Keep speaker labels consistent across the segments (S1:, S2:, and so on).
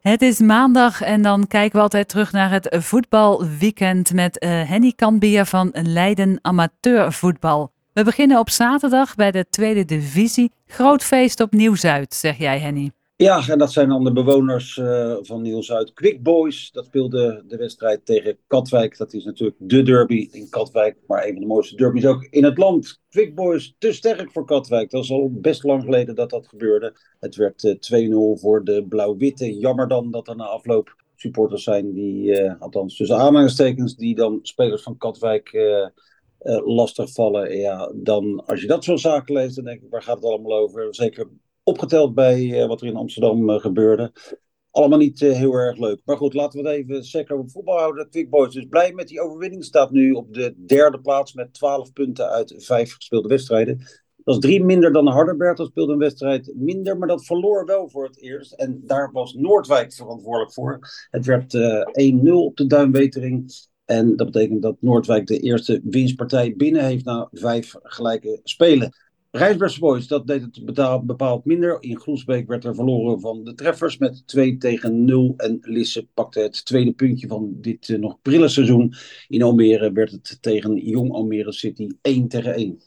S1: Het is maandag en dan kijken we altijd terug naar het voetbalweekend met uh, Henny Kanbier van Leiden Amateurvoetbal. We beginnen op zaterdag bij de tweede divisie. Groot feest op Nieuw-Zuid, zeg jij Henny.
S2: Ja, en dat zijn dan de bewoners uh, van Nieuw-Zuid. Quick Boys, dat speelde de wedstrijd tegen Katwijk. Dat is natuurlijk de derby in Katwijk, maar een van de mooiste derbies ook in het land. Quick Boys, te sterk voor Katwijk. Dat is al best lang geleden dat dat gebeurde. Het werd uh, eh, 2-0 voor de Blauw-Witte. Jammer dan dat er na afloop supporters zijn die, uh, althans tussen aanhalingstekens, die dan spelers van Katwijk... lastig vallen. Ja, dan als je dat soort zaken leest, dan denk ik, waar gaat het allemaal over? Zeker opgeteld bij eh, wat er in Amsterdam eh, gebeurde. Allemaal niet eh, heel erg leuk. Maar goed, laten we het even zeker voetbal houden. Quick Boys is blij met die overwinning. Staat nu op de derde plaats met 12 punten uit vijf gespeelde wedstrijden. Dat is drie minder dan Hardenberg. Dat speelde een wedstrijd minder, maar dat verloor wel voor het eerst. En daar was Noordwijk verantwoordelijk voor. Het werd uh, 1-0 op de Duinwetering. En dat betekent dat Noordwijk de eerste winstpartij binnen heeft na vijf gelijke spelen. Rijsbergse Boys, dat deed het bepaald minder. In Groesbeek werd er verloren van de treffers met 2 tegen 0. En Lisse pakte het tweede puntje van dit uh, nog prille seizoen. In Almere werd het tegen Jong Almere City 1 tegen 1.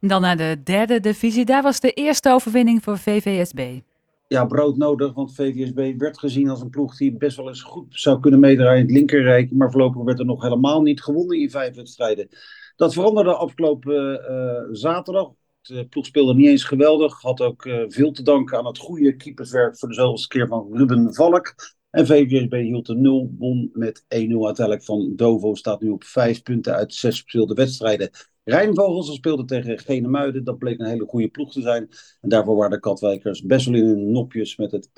S1: Dan naar de derde divisie. Daar was de eerste overwinning voor VVSB.
S2: Ja, brood nodig, want VVSB werd gezien als een ploeg die best wel eens goed zou kunnen meedraaien in het linkerrijk. Maar voorlopig werd er nog helemaal niet gewonnen in vijf wedstrijden. Dat veranderde afgelopen uh, zaterdag de eh, ploeg speelde niet eens geweldig. Had ook uh, veel te danken aan het goede keeperswerk voor de zoveelste keer van Ruben Valk. En VVSB hield de 0, won met 1-0 uiteindelijk van Dovo. Staat nu op 5 punten uit 6 gespeelde wedstrijden. Rijnvogels speelde tegen Genemuiden. Dat bleek een hele goede ploeg te zijn. En daarvoor waren de Katwijkers best wel in hun nopjes met het 1-1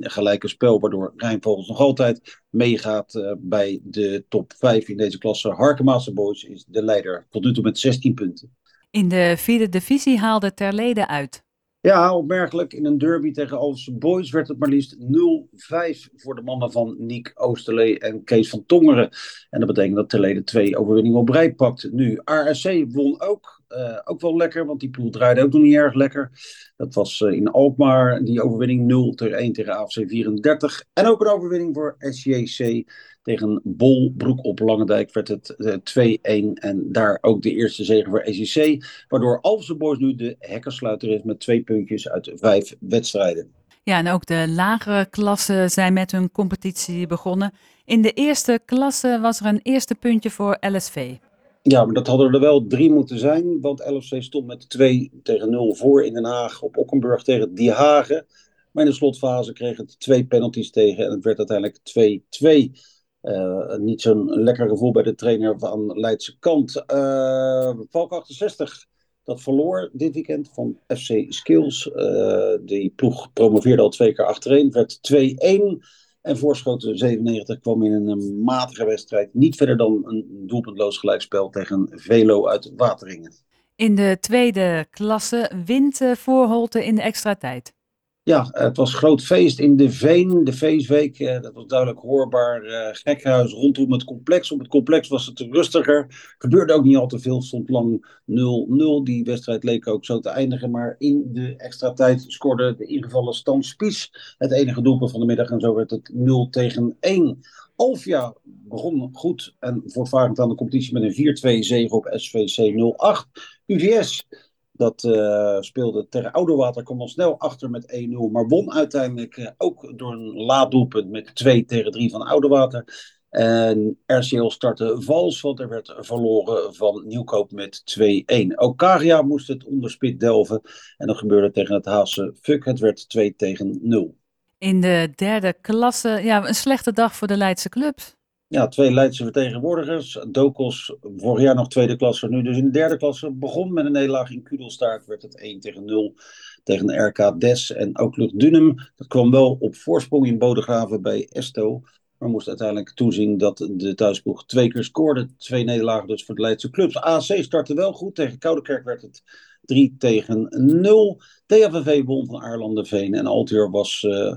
S2: gelijke spel. Waardoor Rijnvogels nog altijd meegaat uh, bij de top 5 in deze klasse. Harkemaatse Boys is de leider tot nu toe met 16 punten.
S1: In de vierde divisie haalde Terlede uit.
S2: Ja, opmerkelijk. In een derby tegen Alphense Boys werd het maar liefst 0-5 voor de mannen van Nick Oosterlee en Kees van Tongeren. En dat betekent dat Terlede twee overwinningen op rij pakt. Nu, ARC won ook. Uh, ook wel lekker, want die ploeg draaide ook nog niet erg lekker. Dat was uh, in Alkmaar, die overwinning 0 tegen 1 tegen AFC 34. En ook een overwinning voor SJC tegen Bolbroek op Langendijk werd het 2-1. Eh, en daar ook de eerste zege voor SJC. Waardoor Alphense Boys nu de hekkersluiter is met twee puntjes uit vijf wedstrijden.
S1: Ja, en ook de lagere klassen zijn met hun competitie begonnen. In de eerste klasse was er een eerste puntje voor LSV.
S2: Ja, maar dat hadden er wel drie moeten zijn. Want LFC stond met 2 tegen 0 voor in Den Haag op Okkenburg tegen Die Hagen. Maar in de slotfase kreeg het twee penalties tegen en het werd uiteindelijk 2-2. Uh, niet zo'n lekker gevoel bij de trainer van Leidse kant. Uh, Valk 68, dat verloor dit weekend van FC Skills. Uh, die ploeg promoveerde al twee keer achtereen, werd 2-1. En Voorschoten 97 kwam in een matige wedstrijd. Niet verder dan een doelpuntloos gelijkspel tegen Velo uit Wateringen.
S1: In de tweede klasse wint Voorholte in de extra tijd.
S2: Ja, het was groot feest in de Veen, de feestweek. Eh, dat was duidelijk hoorbaar. Uh, gekhuis rondom het complex. Op het complex was het rustiger. Gebeurde ook niet al te veel. Stond lang 0-0. Die wedstrijd leek ook zo te eindigen. Maar in de extra tijd scoorde de ingevallen Stan Spies het enige doelpunt van de middag. En zo werd het 0 tegen 1. Alfia begon goed en voortvarend aan de competitie met een 4-2 zege op SVC 08. UVS dat uh, speelde tegen Oudewater, kwam al snel achter met 1-0. Maar won uiteindelijk uh, ook door een laat doelpunt met 2 tegen 3 van Oudewater. En RCL startte vals, want er werd verloren van Nieuwkoop met 2-1. Ook Karia moest het onderspit delven. En dat gebeurde tegen het Haase Fuck. Het werd 2 tegen 0.
S1: In de derde klasse, ja, een slechte dag voor de Leidse clubs
S2: ja, twee Leidse vertegenwoordigers. Dokos, vorig jaar nog tweede klasse, nu dus in de derde klasse. Begon met een nederlaag in Kudelstaart, werd het 1 tegen 0 tegen RK Des. En ook Lucht Dunham, dat kwam wel op voorsprong in Bodegraven bij Esto. Maar moest uiteindelijk toezien dat de thuisploeg twee keer scoorde. Twee nederlagen dus voor de Leidse clubs. AC startte wel goed, tegen Koudekerk werd het 3 tegen 0. THVV won van Aarlandenveen en Altier was uh, uh,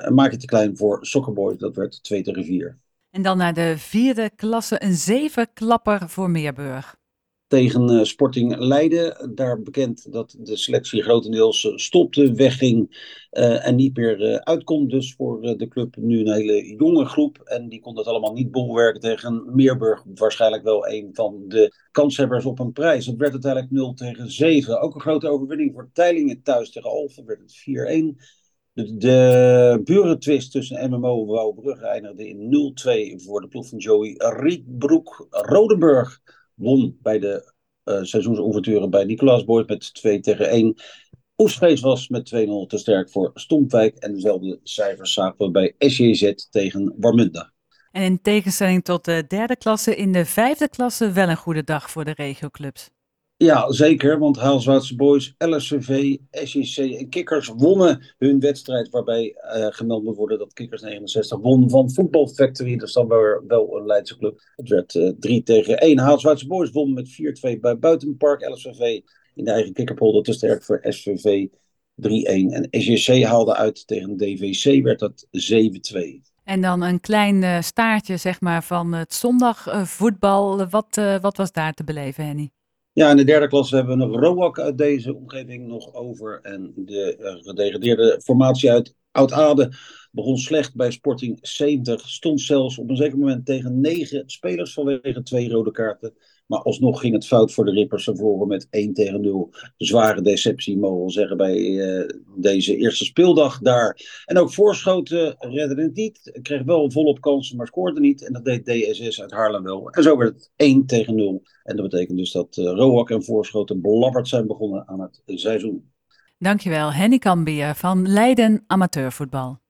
S2: een maakje te klein voor Soccerboys. Dat werd 2 tegen 4.
S1: En dan naar de vierde klasse, een zevenklapper voor Meerburg.
S2: tegen Sporting Leiden. Daar bekend dat de selectie grotendeels stopte, wegging en niet meer uitkomt. Dus voor de club nu een hele jonge groep. En die kon dat allemaal niet bolwerken tegen Meerburg. Waarschijnlijk wel een van de kanshebbers op een prijs. Het werd uiteindelijk 0 tegen 7. Ook een grote overwinning voor Teilingen thuis tegen Alphen werd het 4-1. De, burentwist tussen MMO en Wouwbrugge eindigde in 0-2 voor de ploeg van Joey Rietbroek. Rodenburg won bij de uh, bij Nicolaas Boyd met 2 tegen 1. Oesgees was met 2-0 te sterk voor Stompwijk. En dezelfde cijfers zagen we bij SJZ tegen Warmunda.
S1: En in tegenstelling tot de derde klasse, in de vijfde klasse wel een goede dag voor de regioclubs.
S2: Ja, zeker. Want Haalswaardse Boys, LSVV, SJC en Kikkers wonnen hun wedstrijd. Waarbij uh, gemeld moet worden dat Kikkers 69 won van Football Factory. Dat is dan wel, wel een Leidse club. Het werd uh, eh, 3 tegen 1. Haalswaardse Boys won met 4-2 bij Buitenpark. LSVV in de eigen kikkerpolder te sterk voor SVV 3-1. En SJC haalde uit tegen DVC, werd dat 7-2.
S1: En dan een klein uh, staartje zeg maar, van het zondagvoetbal. Wat, wat was daar te beleven, Henny?
S2: Ja, in de derde klasse hebben we nog Roak uit deze omgeving nog over. En de uh, gedegradeerde formatie uit Oud-Ade begon slecht bij Sporting 70. Stond zelfs op een zeker moment tegen negen spelers vanwege twee rode kaarten. Maar alsnog ging het fout voor de Rippers. Ze met 1 tegen 0. Zware deceptie, mogen we zeggen, bij uh, deze eerste speeldag daar. En ook Voorschoten redde het niet. Kreeg wel volop kansen, maar scoorde niet. En dat deed DSS uit Haarlem wel. En zo werd het 1 tegen 0. En dat betekent dus dat uh, en Voorschoten belabberd zijn begonnen aan het seizoen.
S1: Dankjewel, Henny Kambier van Leiden Amateurvoetbal.